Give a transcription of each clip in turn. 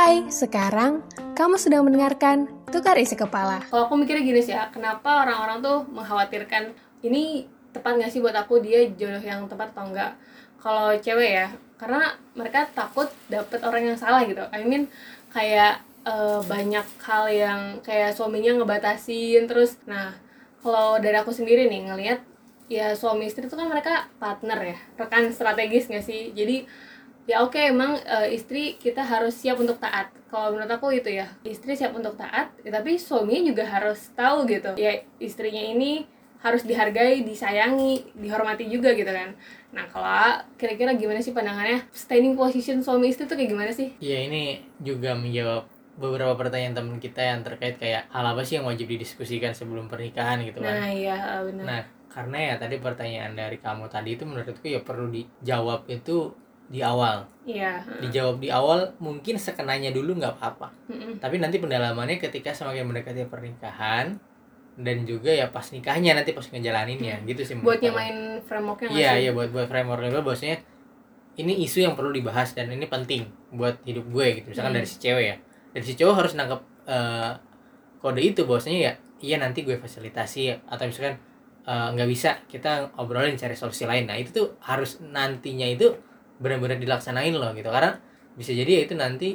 Hai, sekarang kamu sedang mendengarkan Tukar Isi Kepala. Kalau aku mikirnya gini sih ya, kenapa orang-orang tuh mengkhawatirkan ini tepat nggak sih buat aku dia jodoh yang tepat atau enggak? Kalau cewek ya, karena mereka takut dapet orang yang salah gitu. I mean kayak eh, banyak hal yang kayak suaminya ngebatasin terus. Nah, kalau dari aku sendiri nih ngelihat ya suami istri itu kan mereka partner ya, rekan strategis nggak sih? Jadi ya oke emang eh, istri kita harus siap untuk taat. Kalau menurut aku itu ya istri siap untuk taat ya, tapi suaminya juga harus tahu gitu. Ya istrinya ini harus dihargai disayangi dihormati juga gitu kan. Nah kalau kira-kira gimana sih pandangannya? Standing position suami istri tuh kayak gimana sih? Ya ini juga menjawab beberapa pertanyaan teman kita yang terkait kayak hal apa sih yang wajib didiskusikan sebelum pernikahan gitu kan. nah iya benar. Nah, karena ya tadi pertanyaan dari kamu tadi itu menurutku ya perlu dijawab itu di awal. iya Dijawab di awal mungkin sekenanya dulu nggak apa-apa. Mm-mm. Tapi nanti pendalamannya ketika semakin mendekati pernikahan dan juga ya pas nikahnya nanti pas ngejalaninnya gitu sih. buat nyamain frameworknya Iya iya buat buat framework juga bahwasanya ini isu yang perlu dibahas dan ini penting buat hidup gue gitu misalkan Hmm. dari si cewek ya dari si cowok harus nangkep eh, kode itu bahwasanya ya iya nanti gue fasilitasi atau misalkan eh, nggak bisa kita obrolin cari solusi lain nah itu tuh harus nantinya itu benar-benar dilaksanain loh gitu. Karena bisa jadi ya itu nanti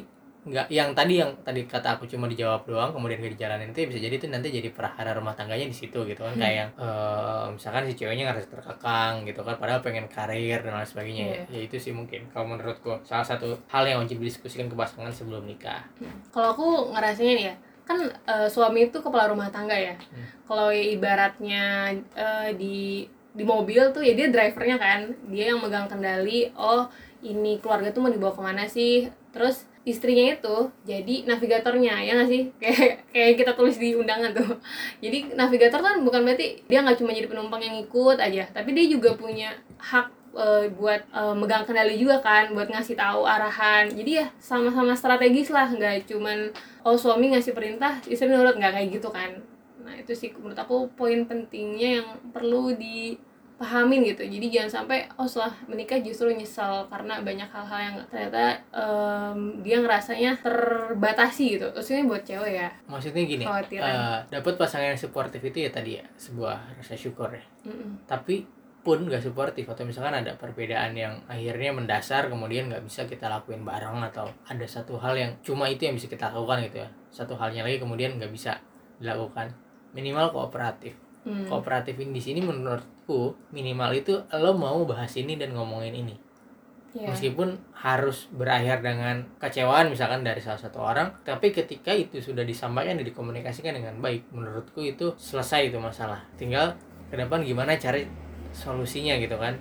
nggak yang tadi yang tadi kata aku cuma dijawab doang kemudian gak dijalanin itu ya bisa jadi itu nanti jadi perhara rumah tangganya di situ gitu kan. Hmm. kayak yang eh, misalkan si ceweknya ngerasa terkekang gitu kan padahal pengen karir dan lain sebagainya Iya. ya itu sih mungkin. Kalau menurutku salah satu hal yang wajib didiskusikan ke pasangan sebelum nikah. Kalau aku ngerasanya nih ya kan eh, suami itu kepala rumah tangga ya. Hmm. kalau ya ibaratnya eh, di di mobil tuh ya dia drivernya kan. Dia yang megang kendali oh ini keluarga tuh mau dibawa ke mana sih? Terus istrinya itu jadi navigatornya ya nggak sih? Kayak kayak kita tulis di undangan tuh. Jadi navigator kan bukan berarti dia nggak cuma jadi penumpang yang ikut aja tapi dia juga punya hak eh, buat eh, megang kendali juga kan buat ngasih tahu arahan. Jadi ya sama-sama strategis lah nggak cuman oh suami ngasih perintah istri nurut. Nggak kayak gitu kan nah itu sih menurut aku poin pentingnya yang perlu dipahamin gitu. Jadi jangan sampai oh setelah menikah justru nyesel karena banyak hal-hal yang ternyata em, dia ngerasanya terbatasi gitu. Maksudnya buat cewek ya. Maksudnya gini Khawatiran. eh, dapat pasangan yang suportif itu ya tadi ya sebuah rasa syukur ya. Mm-mm. tapi pun gak suportif atau misalkan ada perbedaan yang akhirnya mendasar kemudian nggak bisa kita lakuin bareng atau ada satu hal yang cuma itu yang bisa kita lakukan gitu ya. Satu halnya lagi kemudian nggak bisa dilakukan minimal kooperatif. Hmm. kooperatif ini di sini menurutku minimal itu lo mau bahas ini dan ngomongin ini. Iya. meskipun harus berakhir dengan kecewaan misalkan dari salah satu orang tapi ketika itu sudah disampaikan dan dikomunikasikan dengan baik menurutku itu selesai itu masalah. Tinggal ke depan gimana cari solusinya gitu kan.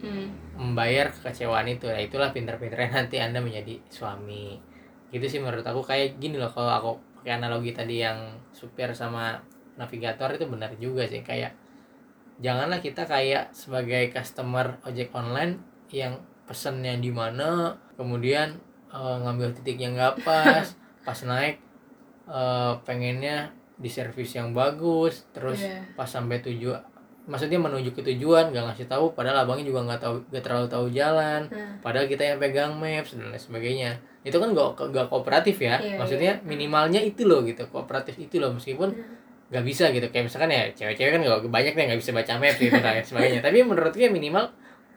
Hmm. membayar kekecewaan itu. Ya itulah pinter-pinternya nanti anda menjadi suami. Gitu sih menurut aku. Kayak gini loh kalau aku pakai analogi tadi yang supir sama navigator itu benar juga sih kayak janganlah kita kayak sebagai customer ojek online yang pesennya di mana kemudian eh, ngambil titik yang nggak pas pas naik eh, pengennya di servis yang bagus terus Iya. pas sampai tujuan maksudnya menuju ke tujuan nggak ngasih tahu padahal abangnya juga nggak tahu nggak terlalu tahu jalan Nah, padahal kita yang pegang maps dan lain sebagainya itu kan gak, gak kooperatif ya Iya, maksudnya iya. minimalnya itu loh gitu kooperatif itu loh meskipun nggak bisa gitu kayak misalkan ya cewek-cewek kan gak banyak yang nggak bisa baca maps gitu dan lain sebagainya tapi menurutku ya minimal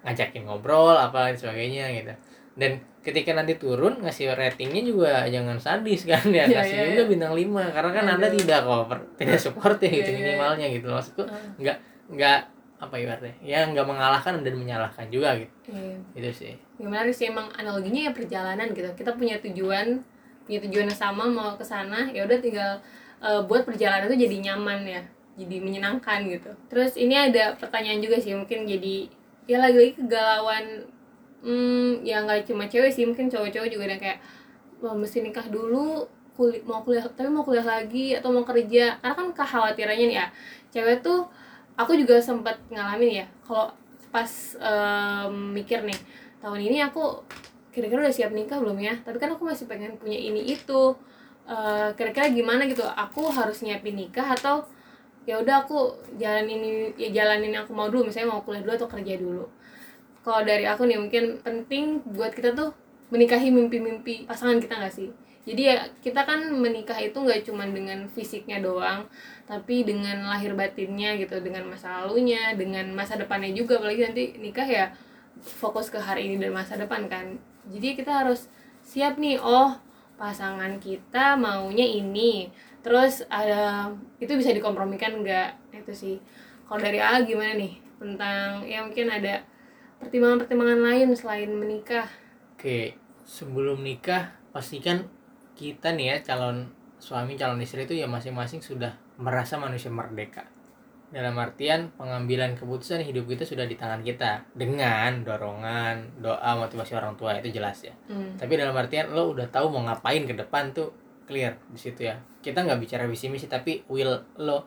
ngajakin ngobrol apa lain sebagainya gitu dan ketika nanti turun ngasih ratingnya juga jangan sadis kan ya Iya, kasih iya, juga iya. bintang 5 karena kan anda Aduh. tidak koper tidak support ya gitu Iya, iya. minimalnya gitu loh maksudku Ah. nggak nggak apa ibaratnya ya nggak mengalahkan dan menyalahkan juga gitu iya. itu sih yang menarik sih emang analoginya ya perjalanan gitu kita punya tujuan punya tujuan yang sama mau ke sana ya udah tinggal eh, buat perjalanan itu jadi nyaman ya jadi menyenangkan gitu. Terus ini ada pertanyaan juga sih mungkin jadi ya lagi-lagi kegalauan hmm, ya nggak cuma cewek sih mungkin cowok-cowok juga yang kayak wah mesti nikah dulu kuliah mau kuliah tapi mau kuliah lagi atau mau kerja. Karena kan kekhawatirannya nih ya cewek tuh aku juga sempat ngalamin ya kalau pas em, mikir nih tahun ini aku kira-kira udah siap nikah belum ya? Tapi kan aku masih pengen punya ini itu Eh, kira-kira gimana gitu aku harus nyiapin nikah atau ya udah aku jalan ini ya jalanin yang aku mau dulu misalnya mau kuliah dulu atau kerja dulu. Kalau dari aku nih mungkin penting buat kita tuh menikahi mimpi-mimpi pasangan kita nggak sih? Jadi ya kita kan menikah itu nggak cuma dengan fisiknya doang tapi dengan lahir batinnya gitu dengan masa lalunya dengan masa depannya juga. Apalagi nanti nikah ya fokus ke hari ini dan masa depan kan. Jadi kita harus siap nih oh pasangan kita maunya ini. Terus ada itu bisa dikompromikan enggak itu sih. Kalau dari A gimana nih? Tentang ya mungkin ada pertimbangan-pertimbangan lain selain menikah. Oke, sebelum nikah pastikan kita nih ya calon suami calon istri itu ya masing-masing sudah merasa manusia merdeka. Dalam artian pengambilan keputusan hidup kita sudah di tangan kita dengan dorongan, doa, motivasi orang tua itu jelas ya. hmm. Tapi dalam artian lo udah tahu mau ngapain ke depan tuh clear di situ ya. Kita nggak bicara visi misi tapi will lo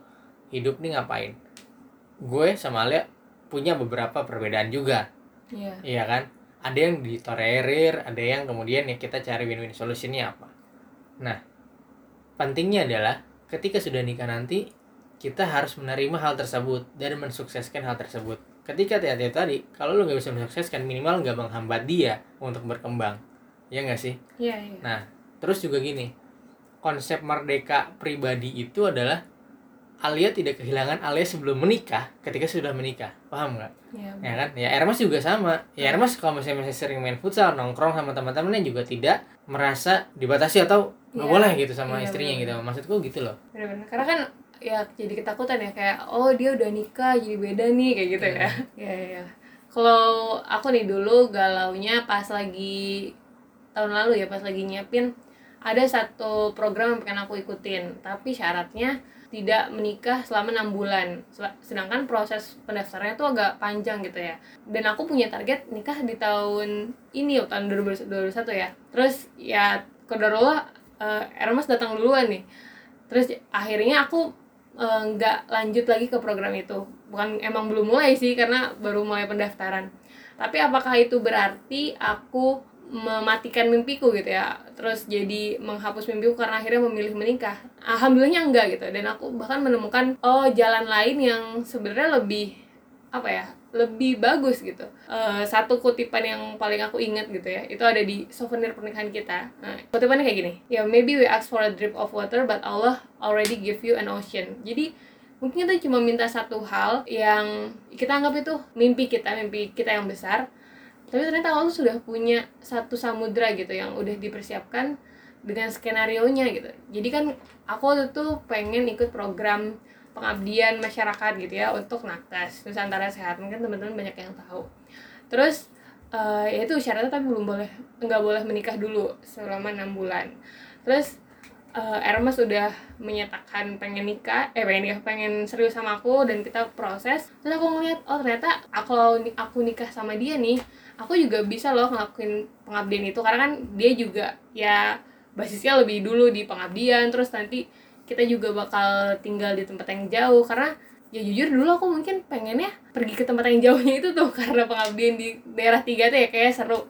hidup nih ngapain. Gue sama Alia punya beberapa perbedaan juga Iya. Iya kan? Ada yang ditolerir, ada yang kemudian ya kita cari win-win solutionnya apa. Nah, pentingnya adalah ketika sudah nikah nanti kita harus menerima hal tersebut dan mensukseskan hal tersebut. Ketika tadi tadi, kalau lo nggak bisa mensukseskan minimal nggak menghambat dia untuk berkembang, ya nggak sih? Iya, iya. Nah, terus juga gini, konsep merdeka pribadi itu adalah Alia tidak kehilangan Alia sebelum menikah ketika sudah menikah, paham nggak? Iya. ya kan ya Ermas juga sama ya Ermas kalau misalnya masih sering main futsal nongkrong sama teman-temannya juga tidak merasa dibatasi atau nggak Iya. boleh gitu sama Iya, istrinya benar. gitu maksudku gitu loh Bener-bener. Karena kan ya jadi ketakutan ya kayak oh dia udah nikah jadi beda nih kayak gitu ya. Iya iya. iya. Kalau aku nih dulu galaunya pas lagi tahun lalu ya pas lagi nyiapin ada satu program yang pengen aku ikutin tapi syaratnya tidak menikah selama enam bulan sedangkan proses pendaftarannya tuh agak panjang gitu ya dan aku punya target nikah di tahun ini tahun 2021 ya terus ya kodarullah uh, Ermas datang duluan nih terus akhirnya aku eh, nggak lanjut lagi ke program itu. Bukan emang belum mulai sih karena baru mulai pendaftaran. Tapi apakah itu berarti aku mematikan mimpiku gitu ya? Terus jadi menghapus mimpiku karena akhirnya memilih menikah? Alhamdulillahnya enggak gitu. Dan aku bahkan menemukan oh jalan lain yang sebenarnya lebih apa ya lebih bagus gitu. Eh, satu kutipan yang paling aku ingat gitu ya itu ada di souvenir pernikahan kita. Nah, kutipannya kayak gini. Ya maybe we ask for a drip of water but Allah already give you an ocean. Jadi mungkin kita cuma minta satu hal yang kita anggap itu mimpi kita mimpi kita yang besar. Tapi ternyata Allah sudah punya satu samudra gitu yang udah dipersiapkan dengan skenario nya gitu. Jadi kan aku waktu itu pengen ikut program pengabdian masyarakat gitu ya untuk nakes. Nusantara Sehat mungkin teman-teman banyak yang tahu. Terus eh, ya itu syaratnya tapi belum boleh nggak boleh menikah dulu selama enam bulan. Terus eh, Ermas sudah menyatakan pengen nikah eh pengen nikah pengen serius sama aku dan kita proses. Terus aku ngeliat oh ternyata aku aku nikah sama dia nih aku juga bisa loh ngelakuin pengabdian itu. Karena kan dia juga ya basisnya lebih dulu di pengabdian terus nanti kita juga bakal tinggal di tempat yang jauh. Karena ya jujur dulu aku mungkin pengennya pergi ke tempat yang jauhnya itu tuh karena pengabdian di daerah tiga tuh ya kayak seru.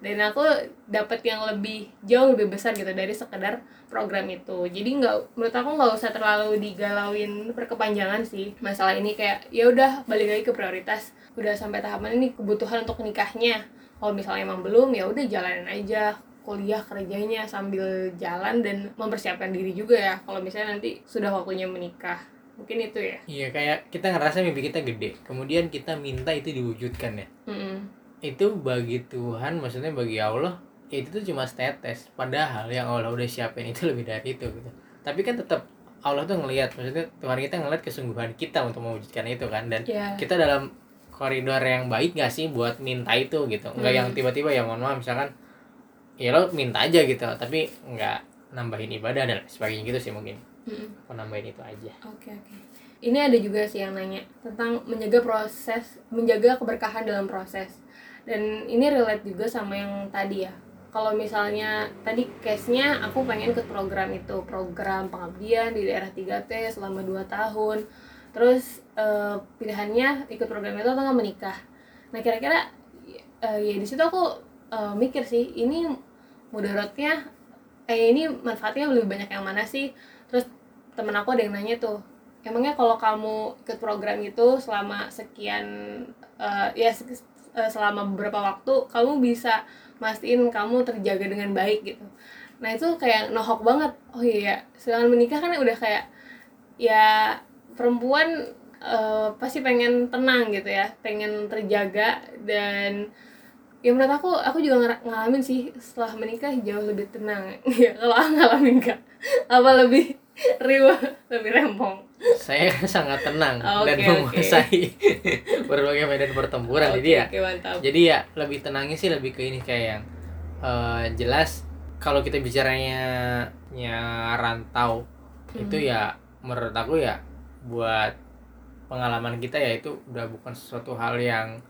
Dan aku dapat yang lebih jauh lebih besar gitu dari sekedar program itu. Jadi nggak menurut aku nggak usah terlalu digalauin berkepanjangan sih masalah ini. Kayak ya udah balik lagi ke prioritas. Udah sampai tahapan ini kebutuhan untuk nikahnya. Kalau misalnya emang belum ya udah jalanin aja kuliah kerjanya sambil jalan dan mempersiapkan diri juga ya kalau misalnya nanti sudah waktunya menikah. Mungkin itu ya. Iya kayak kita ngerasa mimpi kita gede. Kemudian kita minta itu diwujudkan ya. Mm-mm. itu bagi Tuhan maksudnya bagi Allah ya itu tuh cuma status padahal yang Allah udah siapin itu lebih dari itu gitu. Tapi kan tetap Allah tuh ngelihat maksudnya Tuhan kita ngelihat kesungguhan kita untuk mewujudkan itu kan. Dan ya kita dalam koridor yang baik gak sih buat minta itu gitu? Nggak Hmm. yang tiba-tiba ya mohon maaf misalkan ya lo minta aja gitu tapi nggak nambahin ibadah dan sebagainya gitu sih mungkin aku nambahin itu aja Oke oke. Ini ada juga sih yang nanya tentang menjaga proses, menjaga keberkahan dalam proses. Dan ini relate juga sama yang tadi ya. Kalau misalnya tadi case-nya aku pengen ikut program itu, program pengabdian di daerah 3T selama 2 tahun. Terus eh, pilihannya ikut program itu atau nggak menikah. Nah kira-kira eh, ya di situ aku eh, mikir sih ini mudaratnya eh ini manfaatnya lebih banyak yang mana sih? Terus temen aku ada yang nanya tuh emangnya kalau kamu ikut program itu selama sekian eh, ya eh, selama beberapa waktu kamu bisa mastiin kamu terjaga dengan baik gitu. Nah itu kayak nohok banget. Oh iya. Sedangkan menikah kan udah kayak ya perempuan eh, pasti pengen tenang gitu ya pengen terjaga dan ya menurut aku aku juga ngalamin sih setelah menikah jauh lebih tenang. Ya kalau aku ngalamin kak apa lebih riuh lebih rempong? Saya sangat tenang Oh, dan menguasai berbagai medan pertempuran jadi ya. mantap. Jadi ya lebih tenangnya sih lebih ke ini kayak yang eh, jelas kalau kita bicaranya ya rantau itu Hmm. ya menurut aku ya buat pengalaman kita ya itu udah bukan sesuatu hal yang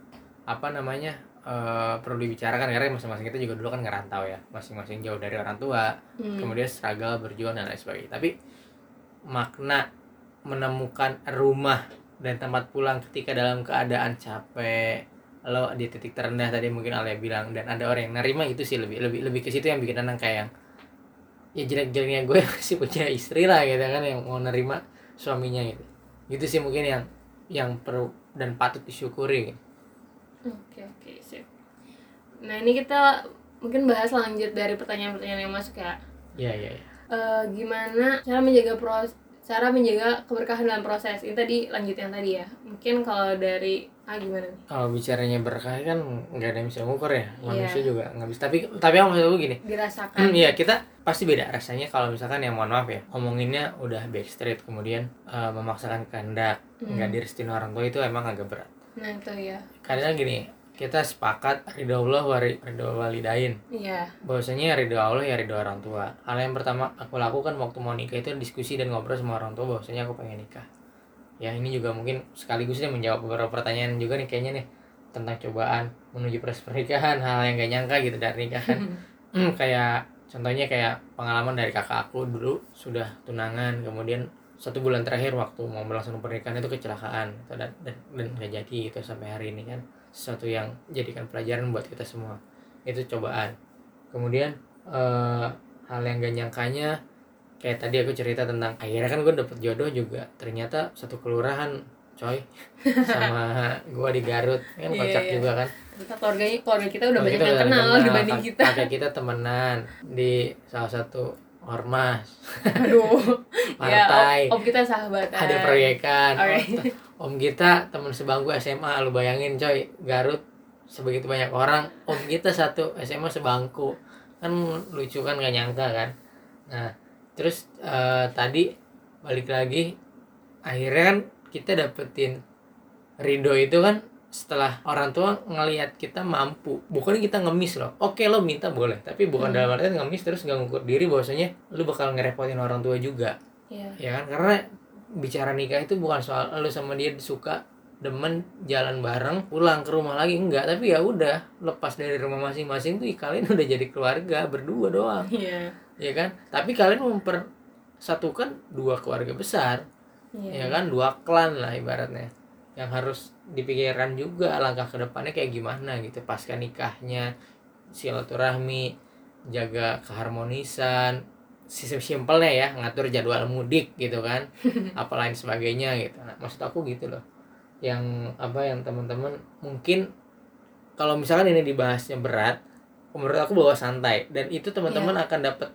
apa namanya eh, perlu dibicarakan karena masing-masing kita juga dulu kan ngerantau ya masing-masing jauh dari orang tua Hmm. kemudian struggle berjuang dan lain sebagainya tapi makna menemukan rumah dan tempat pulang ketika dalam keadaan capek lo di titik terendah tadi mungkin Alia bilang dan ada orang yang nerima itu sih lebih lebih lebih ke situ yang bikin tenang kayak yang ya jelek-jeleknya gue masih punya istri lah gitu kan yang mau nerima suaminya gitu gitu sih mungkin yang yang perlu dan patut disyukuri gitu. Oke oke. Nah ini kita mungkin bahas lanjut dari pertanyaan-pertanyaan yang masuk ya. Iya iya iya. Eh, gimana cara menjaga pros cara menjaga keberkahan dalam proses ini tadi lanjut yang tadi ya. Mungkin kalau dari ah gimana nih? Kalau bicaranya berkah kan nggak ada yang bisa ngukur ya manusia Iya. juga nggak bisa tapi tapi aku maksud gue gini Dirasakan. Hmm, iya kita pasti beda rasanya kalau misalkan yang mohon maaf ya ngomonginnya udah backstreet kemudian eh, memaksakan kehendak Hmm. nggak direstuin orang tua itu emang agak berat Nah itu ya. kadang gini kita sepakat ridho Allah wari ridho walidain. Iya. bahwasanya ridho Allah ya ridho orang tua. Hal yang pertama aku lakukan waktu mau nikah itu diskusi dan ngobrol sama orang tua bahwasanya aku pengen nikah. Ya ini juga mungkin sekaligus nih menjawab beberapa pertanyaan juga nih kayaknya nih tentang cobaan menuju proses pernikahan hal yang gak nyangka gitu dari nikahan. Hmm, kayak contohnya kayak pengalaman dari kakak aku dulu sudah tunangan kemudian satu bulan terakhir waktu mau melangsungkan pernikahan itu kecelakaan gitu, dan dan dan nggak jadi itu sampai hari ini kan sesuatu yang jadikan pelajaran buat kita semua itu cobaan kemudian eh, hal yang gak nyangkanya kayak tadi aku cerita tentang akhirnya kan gue dapet jodoh juga ternyata satu kelurahan coy sama gua di Garut kan Iya, kocak iya. juga kan Ternyata keluarga keluarga kita udah banyak kita yang kenal kenal, dibanding kita. kakek kita temenan di salah satu ormas Aduh. ya, partai om, om kita sahabatan. ada proyekan Alright. Om kita teman sebangku SMA lu bayangin coy. Garut sebegitu banyak orang. Om kita satu SMA sebangku. Kan lucu kan gak nyangka kan? Nah terus eh, tadi balik lagi akhirnya kan kita dapetin ridho itu kan setelah orang tua ngelihat kita mampu. Bukan kita ngemis loh. Oke lo minta boleh tapi bukan Hmm. dalam artian ngemis terus gak ngukur diri bahwasanya lu bakal ngerepotin orang tua juga. Iya. ya kan? Karena bicara nikah itu bukan soal lu sama dia suka demen jalan bareng pulang ke rumah lagi enggak. Tapi ya udah lepas dari rumah masing-masing tuh kalian udah jadi keluarga berdua doang. Iya. ya kan? Tapi kalian mempersatukan dua keluarga besar. Iya. ya kan? Dua klan lah ibaratnya. Yang harus dipikirkan juga langkah ke depannya kayak gimana gitu. Pasca nikahnya silaturahmi jaga keharmonisan sistem simpelnya ya ngatur jadwal mudik gitu kan apa lain sebagainya gitu. Nah, maksud aku gitu loh. Yang apa yang teman-teman mungkin kalau misalkan ini dibahasnya berat menurut aku bawa santai. Dan itu teman-teman akan dapat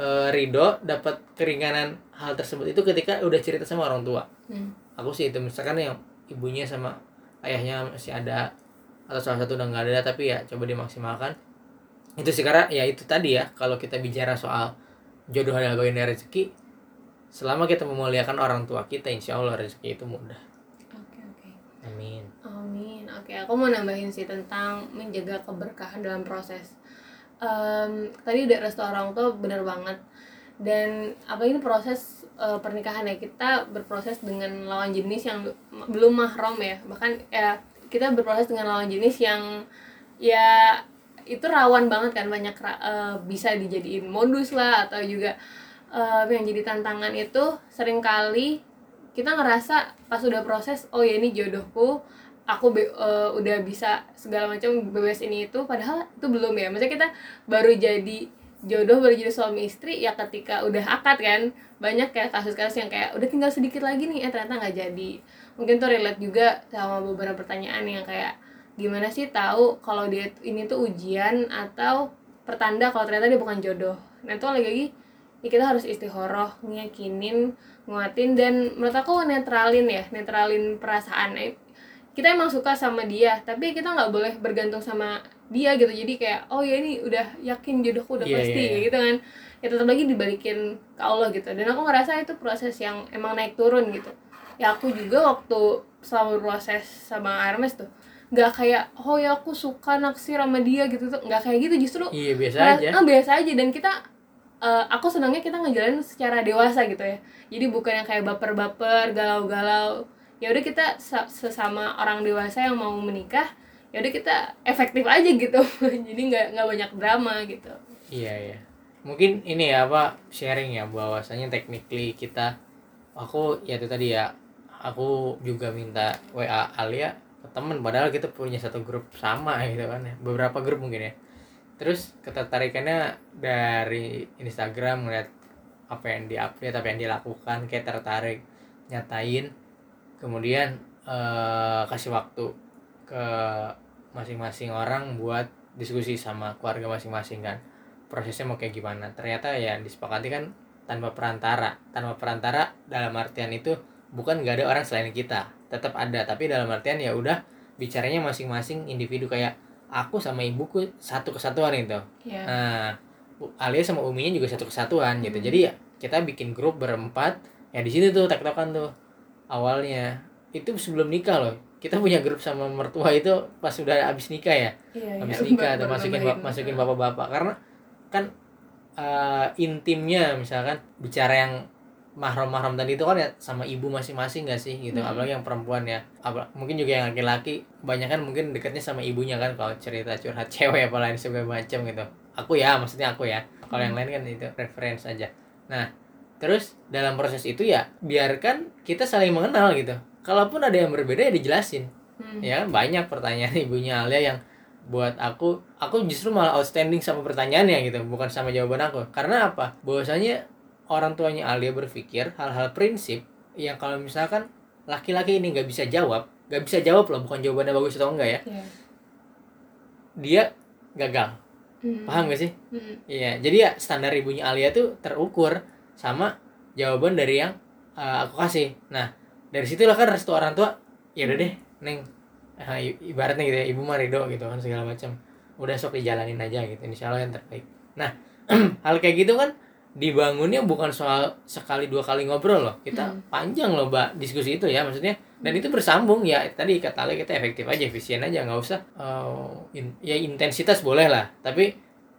eh, ridho dapat keringanan hal tersebut itu ketika udah cerita sama orang tua. Hmm. aku sih itu misalkan yang ibunya sama ayahnya masih ada atau salah satu udah nggak ada tapi ya coba dimaksimalkan. Itu sih karena ya itu tadi ya kalau kita bicara soal jodoh adalah bagian dari rezeki selama kita memuliakan orang tua kita insya Allah rezeki itu mudah Oke oke. amin Amin. Oke, aku mau nambahin sih tentang menjaga keberkahan dalam proses. Em, tadi udah restu orang tua bener banget. Dan apa ini proses eh, pernikahan ya kita berproses dengan lawan jenis yang belum mahram ya. Bahkan ya kita berproses dengan lawan jenis yang ya itu rawan banget kan banyak eh, bisa dijadiin modus lah atau juga eh, yang jadi tantangan itu sering kali kita ngerasa pas udah proses oh ya ini jodohku aku eh, udah bisa segala macam bebas ini itu padahal itu belum ya. Maksudnya kita baru jadi jodoh baru jadi suami istri ya ketika udah akad kan banyak kayak kasus-kasus yang kayak udah tinggal sedikit lagi nih eh ternyata nggak jadi. Mungkin tuh relate juga sama beberapa pertanyaan yang kayak gimana sih tahu kalau dia ini tuh ujian atau pertanda kalau ternyata dia bukan jodoh? Nah itu lagi-lagi ya kita harus istihoroh ngiyakinin nguatin dan menurut aku netralin ya netralin perasaan. Eh, kita emang suka sama dia tapi kita nggak boleh bergantung sama dia gitu. Jadi kayak oh ya ini udah yakin jodohku udah Iya, pasti iya, iya. gitu kan. Ya tetap lagi dibalikin ke Allah gitu. Dan aku ngerasa itu proses yang emang naik turun gitu. Ya aku juga waktu selama proses sama Hermes tuh nggak kayak oh ya aku suka naksir sama dia gitu tuh. Nggak kayak gitu justru iya biasa Nah, aja. ah, biasa aja. Dan kita eh, aku senangnya kita ngejalanin secara dewasa gitu ya. Jadi bukan yang kayak baper-baper galau-galau. Ya udah kita sa- sesama orang dewasa yang mau menikah ya udah kita efektif aja gitu. Jadi nggak nggak banyak drama gitu. Iya iya. Mungkin ini ya apa sharing ya bahwasanya technically kita aku ya itu tadi ya aku juga minta WA Alia temen padahal kita punya satu grup sama gitu kan ya. Beberapa grup mungkin ya. Terus ketertarikannya dari Instagram ngeliat apa yang di-update, apa yang dia lakukan kayak tertarik nyatain. Kemudian eh, kasih waktu ke masing-masing orang buat diskusi sama keluarga masing-masing kan. Prosesnya mau kayak gimana? Ternyata ya disepakati kan tanpa perantara. Tanpa perantara dalam artian itu bukan gak ada orang selain kita tetap ada. Tapi dalam artian ya udah bicaranya masing-masing individu kayak aku sama ibuku satu kesatuan itu ya nah U- Alia sama Uminya juga satu kesatuan gitu. Hmm. jadi ya kita bikin grup berempat ya di situ tuh tektokan tuh awalnya. Itu sebelum nikah loh. Kita punya grup sama mertua itu pas udah abis nikah ya. Iya, habis iya, nikah baru atau masukin bap- masukin bapak-bapak. Karena kan eh, intimnya misalkan bicara yang mahram-mahram tadi itu kan ya sama ibu masing-masing gak sih gitu? Hmm. apalagi yang perempuan ya. Apa- mungkin juga yang laki-laki banyak kan mungkin dekatnya sama ibunya kan kalau cerita curhat cewek apalagi segala macam gitu. Aku ya maksudnya aku ya. Kalau yang Hmm. lain kan itu reference aja. Nah terus dalam proses itu ya biarkan kita saling mengenal gitu. Kalaupun ada yang berbeda ya dijelasin. Hmm. ya kan banyak pertanyaan ibunya Alia yang buat aku aku justru malah outstanding sama pertanyaannya gitu bukan sama jawaban aku. Karena apa? Bahwasanya orang tuanya Alia berpikir hal-hal prinsip yang kalau misalkan laki-laki ini nggak bisa jawab nggak bisa jawab loh bukan jawabannya bagus atau enggak ya Iya. dia gagal Hmm. paham gak sih Hmm. Iya, jadi ya standar ibunya Alia tuh terukur sama jawaban dari yang uh, aku kasih. Nah, dari situlah kan restu orang tua, ya udah deh, neng, Ah, i- ibaratnya gitu ya, ibu mah ridho gitu kan segala macam. Udah sok dijalanin aja gitu, insya Allah yang terbaik. Nah, hal kayak gitu kan dibangunnya bukan soal sekali dua kali ngobrol loh, kita Hmm. panjang loh mbak diskusi itu ya, maksudnya dan itu bersambung ya tadi kata kita efektif aja efisien aja nggak usah uh, in- ya intensitas boleh lah tapi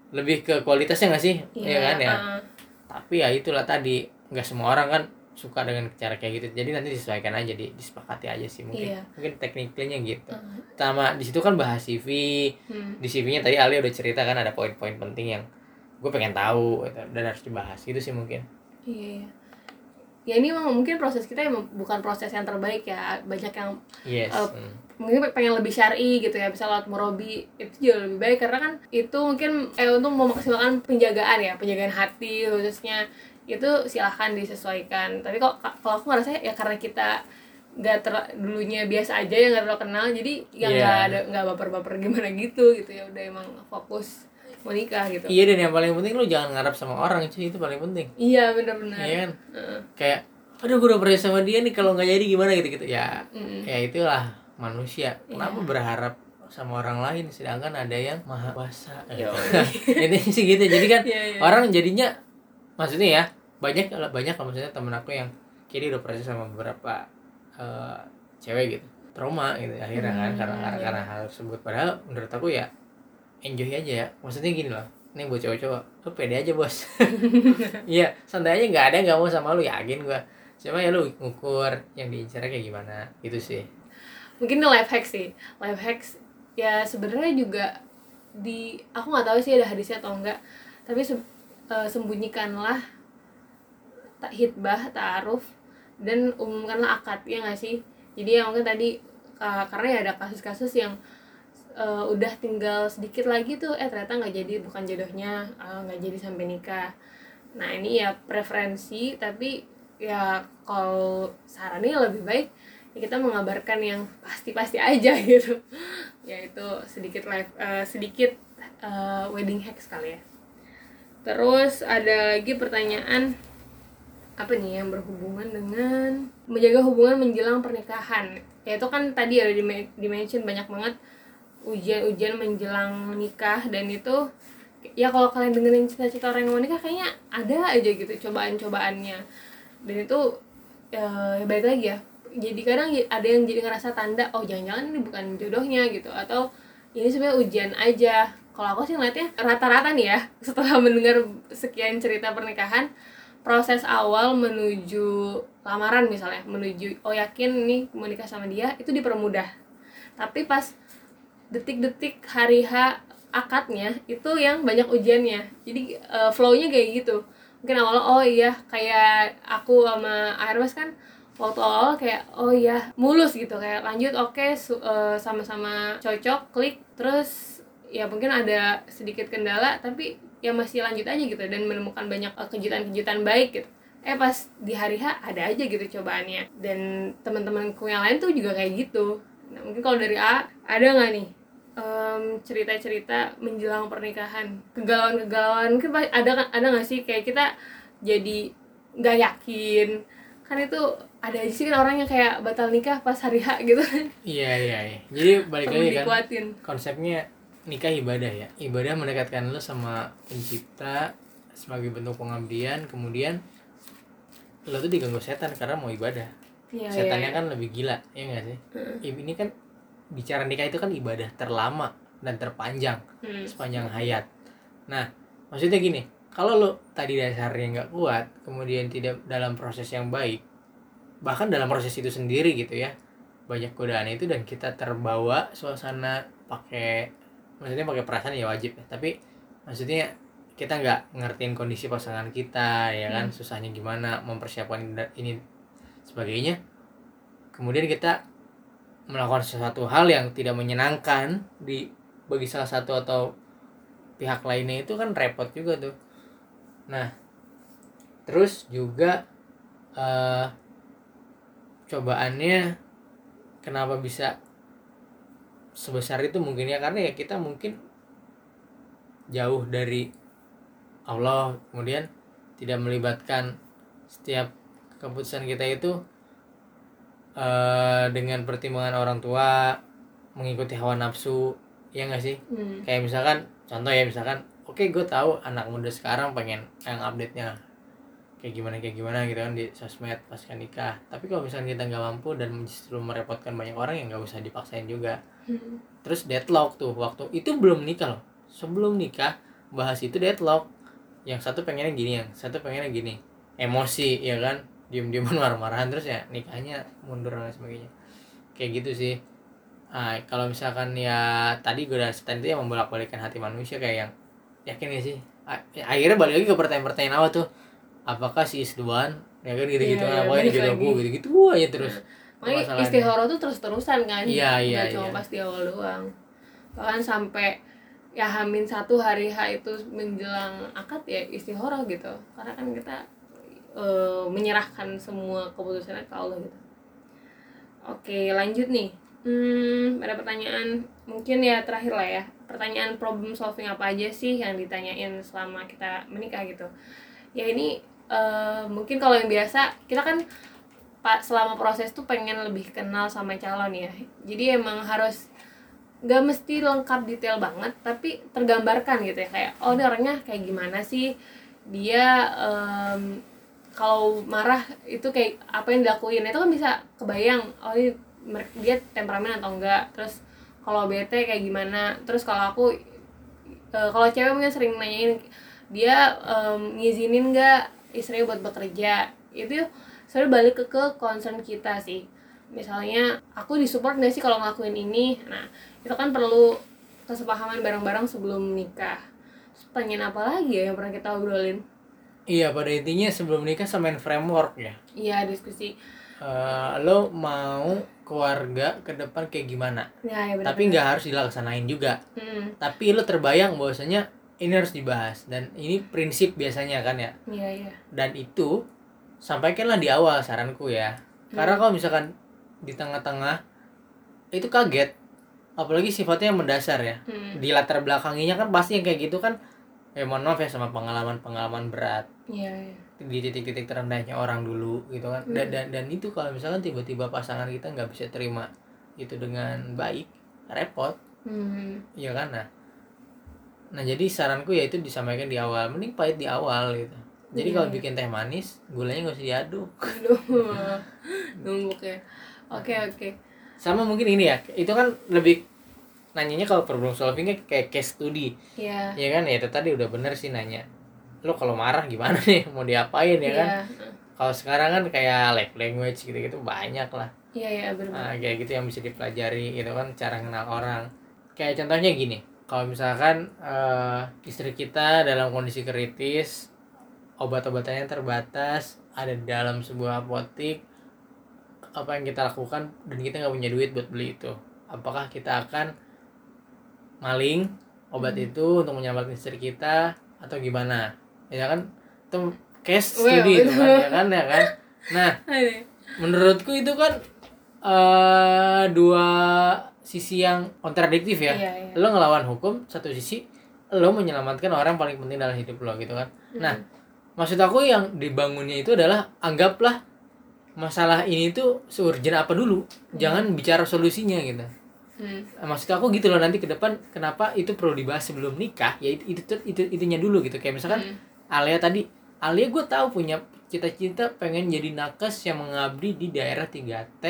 lebih ke kualitasnya nggak sih ya kan ya ah. tapi ya itulah tadi nggak semua orang kan suka dengan cara kayak gitu jadi nanti disesuaikan aja di disepakati aja sih mungkin Iya. mungkin tekniknya gitu Ah. sama di situ kan bahas CV Hmm. di CV-nya tadi Ali udah cerita kan ada poin-poin penting yang gue pengen tahu gitu, dan harus dibahas gitu sih mungkin. Iya, iya. Ya ini memang mungkin proses kita emang bukan proses yang terbaik ya. Banyak yang yes Uh, mungkin pengen lebih syari gitu ya, bisa lewat murabi itu jauh lebih baik. Karena kan itu mungkin eh untuk memaksimalkan penjagaan ya, penjagaan hati khususnya. Itu silahkan disesuaikan. Tapi kok kalau aku ngerasa ya karena kita nggak ter dulunya biasa aja ya nggak terlalu kenal. Jadi ya nggak ada nggak baper-baper gimana gitu. Gitu ya udah emang fokus mau nikah gitu. Iya dan yang paling penting lu jangan ngarap sama orang cuy itu paling penting. Iya benar-benar. Iya kan? Heeh. kayak aduh gue udah percaya sama dia nih kalau nggak jadi gimana? gitu gitu ya Mm-mm. ya itulah manusia. Kenapa Iya. berharap sama orang lain sedangkan ada yang maha kuasa? Ini sih gitu. Jadi kan Iya, iya. orang jadinya maksudnya ya banyak banyak kalau maksudnya temen aku yang kiri udah proses sama beberapa eh, cewek gitu. Trauma gitu akhirnya kan Hmm, karena karena, iya. karena hal tersebut. Padahal menurut aku ya enjoy aja ya. Maksudnya gini loh ini buat cowok-cowok lu pede aja bos. Iya santai aja nggak ada nggak mau sama lu yakin gua. Cuma ya lu ngukur yang diincar kayak gimana gitu sih. Mungkin ini life hack sih. Life hacks ya sebenarnya juga di aku nggak tahu sih ada hadisnya atau enggak tapi se- eh, sembunyikanlah tak hitbah ta'aruf dan umumkanlah akad ya nggak sih? Jadi ya mungkin tadi uh, karena ya ada kasus-kasus yang uh, udah tinggal sedikit lagi tuh eh ternyata nggak jadi bukan jodohnya uh, nggak jadi sampai nikah. Nah ini ya preferensi tapi ya kalau sarannya lebih baik ya kita mengabarkan yang pasti-pasti aja gitu. Yaitu sedikit live eh, sedikit eh, wedding hack sekali ya. Terus ada lagi pertanyaan apa nih yang berhubungan dengan menjaga hubungan menjelang pernikahan? Ya itu kan tadi ada di dimention banyak banget ujian-ujian menjelang nikah dan itu ya kalau kalian dengerin cita-cita orang yang mau nikah kayaknya ada aja gitu cobaan-cobaannya. Dan itu ya, ya balik lagi ya jadi kadang ada yang jadi ngerasa tanda oh jangan-jangan ini bukan jodohnya gitu atau ini sebenarnya ujian aja. Kalau aku sih ngeliatnya rata-rata nih ya setelah mendengar sekian cerita pernikahan proses awal menuju lamaran misalnya menuju oh yakin nih mau nikah sama dia itu dipermudah. Tapi pas detik-detik hari H akadnya itu yang banyak ujiannya. Jadi uh, flownya kayak gitu. Mungkin awal oh iya kayak aku sama Airbus kan waktu awal kayak oh iya mulus gitu. Kayak lanjut oke okay, uh, sama-sama cocok klik. Terus ya mungkin ada sedikit kendala tapi ya masih lanjut aja gitu dan menemukan banyak uh, kejutan-kejutan baik gitu. Eh pas di hari H ada aja gitu cobaannya. Dan teman-temanku yang lain tuh juga kayak gitu. Nah mungkin kalau dari A ada nggak nih um, cerita-cerita menjelang pernikahan. Kegalauan-kegalauan mungkin ada ada nggak sih? Kayak kita jadi nggak yakin. Kan itu ada aja sih kan orang yang kayak batal nikah pas hari H gitu. Kan iya iya iya. Jadi balik lagi kan dikuatin. konsepnya nikah ibadah ya. Ibadah mendekatkan lo sama pencipta sebagai bentuk pengabdian. Kemudian lo tuh diganggu setan karena mau ibadah. Ya, setannya ya, ya. kan lebih gila ya nggak sih? Hmm. ini kan bicara nikah itu kan ibadah terlama dan terpanjang hmm. sepanjang hayat. Nah, maksudnya gini, kalau lo tadi dasarnya nggak kuat, kemudian tidak dalam proses yang baik, bahkan dalam proses itu sendiri gitu ya, banyak godaan itu dan kita terbawa suasana pakai, maksudnya pakai perasaan ya wajib ya, tapi maksudnya kita nggak ngertiin kondisi pasangan kita ya kan, hmm. susahnya gimana mempersiapkan ini sebagainya, kemudian kita melakukan sesuatu hal yang tidak menyenangkan di bagi salah satu atau pihak lainnya itu kan repot juga tuh. Nah terus juga uh, cobaannya kenapa bisa sebesar itu mungkin ya? Karena ya kita mungkin jauh dari Allah kemudian tidak melibatkan setiap keputusan kita itu uh, dengan pertimbangan orang tua mengikuti hawa nafsu ya nggak sih? Hmm. kayak misalkan contoh ya misalkan oke okay, gue tahu anak muda sekarang pengen yang update nya kayak gimana kayak gimana gitu kan di sosmed pasca nikah. Tapi kalau misalnya kita nggak mampu dan justru merepotkan banyak orang yang nggak usah dipaksain juga. Hmm. terus deadlock tuh waktu itu belum nikah loh. Sebelum nikah bahas itu deadlock. Yang satu pengennya gini yang satu pengennya gini. Emosi ya kan diem-dieman marah-marahan terus ya nikahnya mundur dan sebagainya. Kayak gitu sih. Nah, kalau misalkan ya tadi gue udah stand itu yang membolak-balikan hati manusia kayak yang yakin gak sih? Akhirnya balik lagi ke pertanyaan-pertanyaan apa tuh apakah si is the one ya kan gitu-gitu yeah, apa yang jodohku gitu-gitu aja terus Makanya istihoro tuh terus-terusan kan Iya iya Gak cuma iya. pas di awal doang. Bahkan sampai ya hamin satu hari H itu menjelang akad ya istihoro gitu. Karena kan kita uh, menyerahkan semua keputusannya ke Allah gitu. Oke lanjut nih. Hmm, ada pertanyaan. Mungkin ya terakhir lah ya. Pertanyaan problem solving apa aja sih yang ditanyain selama kita menikah gitu? Ya ini uh, mungkin kalau yang biasa kita kan pak selama proses tuh pengen lebih kenal sama calon ya. Jadi emang harus gak mesti lengkap detail banget tapi tergambarkan gitu ya. Kayak oh ini orangnya kayak gimana sih? Dia um, kalau marah itu kayak apa yang dilakuin itu kan bisa kebayang oh ini dia temperamen atau enggak terus kalau bete kayak gimana terus kalau aku e, kalau cewek mungkin sering nanyain dia um, ngizinin nggak istrinya buat bekerja? Itu selalu balik ke, ke concern kita sih. Misalnya aku disupport nggak sih kalau ngelakuin ini? Nah itu kan perlu kesepahaman bareng-bareng sebelum nikah. Pengen apa lagi ya yang pernah kita obrolin Iya pada intinya sebelum nikah samain framework ya. Iya diskusi. Uh, lo mau keluarga ke depan kayak gimana? Ya, ya bener, Tapi nggak harus dilaksanain juga. Hmm. Tapi lo terbayang bahwasanya ini harus dibahas dan ini prinsip biasanya kan ya. Iya iya. Dan itu sampaikanlah di awal saranku ya. Hmm. Karena kalau misalkan di tengah-tengah itu kaget, apalagi sifatnya yang mendasar ya. Hmm. Di latar belakangnya kan pasti yang kayak gitu kan ya mohon maaf ya sama pengalaman-pengalaman berat iya iya. di titik-titik terendahnya orang dulu gitu kan dan dan, dan itu kalau misalkan tiba-tiba pasangan kita nggak bisa terima itu dengan baik repot Hmm. Iya kan nah nah jadi saranku ya itu disampaikan di awal mending pahit di awal gitu jadi Iya, kalau iya. bikin teh manis gulanya nggak usah diaduk numpuk ya. Oke oke. sama mungkin ini ya itu kan lebih nanyanya kalau problem solvingnya kayak case study. Iya. ya kan? Ya tadi udah bener sih nanya lo kalau marah gimana nih? Mau diapain ya kan? Iya. kalau sekarang kan kayak love language gitu-gitu banyak lah. Iya iya benar. nah, kayak gitu yang bisa dipelajari gitu kan cara kenal orang. Kayak contohnya gini kalau misalkan eh, istri kita dalam kondisi kritis obat-obatannya terbatas ada di dalam sebuah apotik apa yang kita lakukan dan kita nggak punya duit buat beli itu? Apakah kita akan maling obat Hmm. itu untuk menyelamatkan istri kita atau gimana ya kan itu case Well, study itu kan ya kan ya kan nah menurutku itu kan eh dua sisi yang kontradiktif ya. Iya, iya. Lo ngelawan hukum satu sisi lo menyelamatkan orang paling penting dalam hidup lo gitu kan. Nah, maksud aku yang dibangunnya itu adalah anggaplah masalah ini tuh seurgent apa dulu. Jangan bicara solusinya gitu. Hmm. Maksud aku gitu loh nanti ke depan kenapa itu perlu dibahas sebelum nikah? Ya itu itu, itu itunya dulu gitu. Kayak misalkan Hmm. Alia tadi Alia gue tahu punya cita-cita pengen jadi nakes yang mengabdi di daerah 3T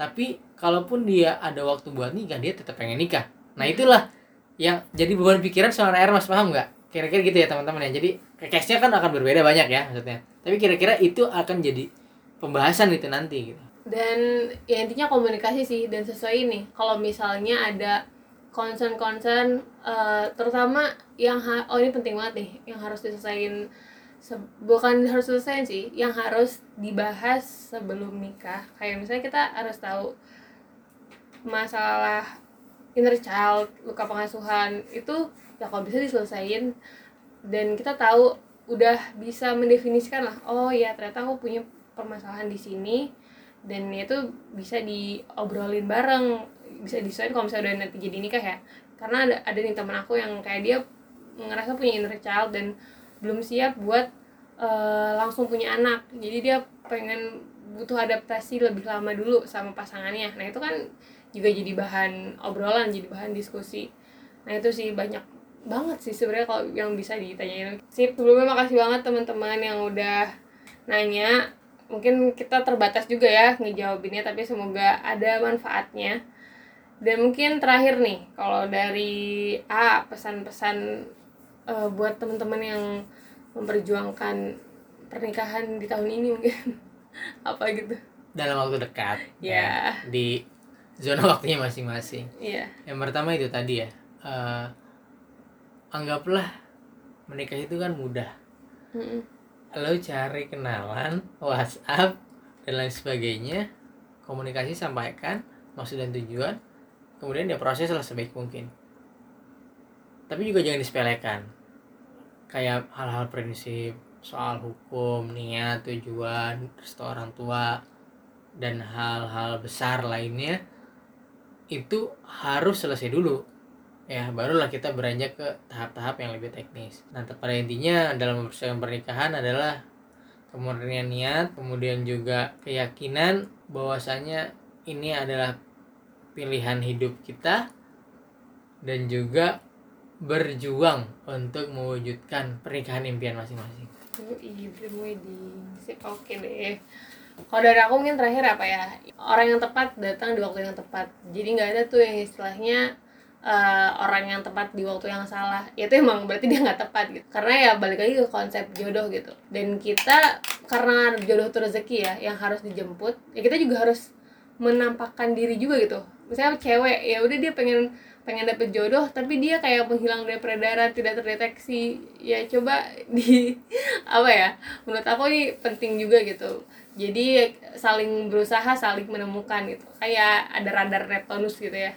tapi kalaupun dia ada waktu buat nikah dia tetap pengen nikah. Nah itulah yang jadi beban pikiran seorang air mas paham nggak? Kira-kira gitu ya teman-teman ya. Jadi case-nya kan akan berbeda banyak ya maksudnya. Tapi kira-kira itu akan jadi pembahasan itu nanti gitu dan ya intinya komunikasi sih dan sesuai ini. Kalau misalnya ada concern-concern eh, terutama yang ha- oh ini penting banget nih yang harus diselesaikan se- bukan harus selesai sih yang harus dibahas sebelum nikah. Kayak misalnya kita harus tahu masalah inner child luka pengasuhan itu ya kalau bisa diselesaikan. Dan kita tahu udah bisa mendefinisikan lah oh ya ternyata aku punya permasalahan di sini dan itu bisa diobrolin bareng. Bisa disesuaikan kalau misalnya udah nanti jadi nikah ya. Karena ada ada nih teman aku yang kayak dia ngerasa punya inner child dan belum siap buat eh, langsung punya anak. Jadi dia pengen butuh adaptasi lebih lama dulu sama pasangannya. Nah itu kan juga jadi bahan obrolan jadi bahan diskusi. Nah itu sih banyak banget sih sebenarnya kalau yang bisa ditanyain. Sip sebelumnya makasih banget teman-teman yang udah nanya mungkin kita terbatas juga ya ngejawabinnya tapi semoga ada manfaatnya. Dan mungkin terakhir nih kalau dari A pesan-pesan eh, buat teman-teman yang memperjuangkan pernikahan di tahun ini mungkin. Apa gitu? Dalam waktu dekat Ya. di zona waktunya masing-masing. Iya. Yang pertama itu tadi ya eh, anggaplah menikah itu kan mudah. Lo cari kenalan WhatsApp dan lain sebagainya. Komunikasi sampaikan maksud dan tujuan. Kemudian dia proses lah sebaik mungkin. Tapi juga jangan disepelekan. Kayak hal-hal prinsip soal hukum niat tujuan restu orang tua dan hal-hal besar lainnya itu harus selesai dulu ya barulah kita beranjak ke tahap-tahap yang lebih teknis. Nah pada intinya dalam mempersiapkan pernikahan adalah kemurnian niat kemudian juga keyakinan bahwasanya ini adalah pilihan hidup kita dan juga berjuang untuk mewujudkan pernikahan impian masing-masing. Yoi, dream wedding. Sip oke deh. Kalau dari aku mungkin terakhir apa ya? Orang yang tepat datang di waktu yang tepat. Jadi nggak ada tuh yang istilahnya eh, orang yang tepat di waktu yang salah. Itu emang berarti dia nggak tepat gitu. Karena ya balik lagi ke konsep jodoh gitu. Dan kita karena jodoh itu rezeki ya yang harus dijemput ya kita juga harus menampakkan diri juga gitu. Misalnya cewek ya udah dia pengen pengen dapet jodoh tapi dia kayak menghilang dari peredaran tidak terdeteksi. Ya coba di apa ya menurut aku ini penting juga gitu. Jadi saling berusaha saling menemukan gitu. Kayak ada radar Neptunus gitu ya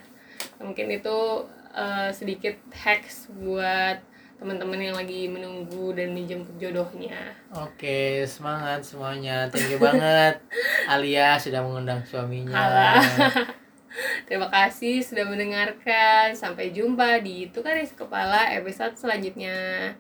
mungkin itu eh, sedikit hacks buat teman-teman yang lagi menunggu dan menjemput jodohnya Oke, semangat semuanya. Thank you banget Alia sudah mengundang suaminya. Terima kasih sudah mendengarkan. Sampai jumpa di Tukaris Kepala episode selanjutnya.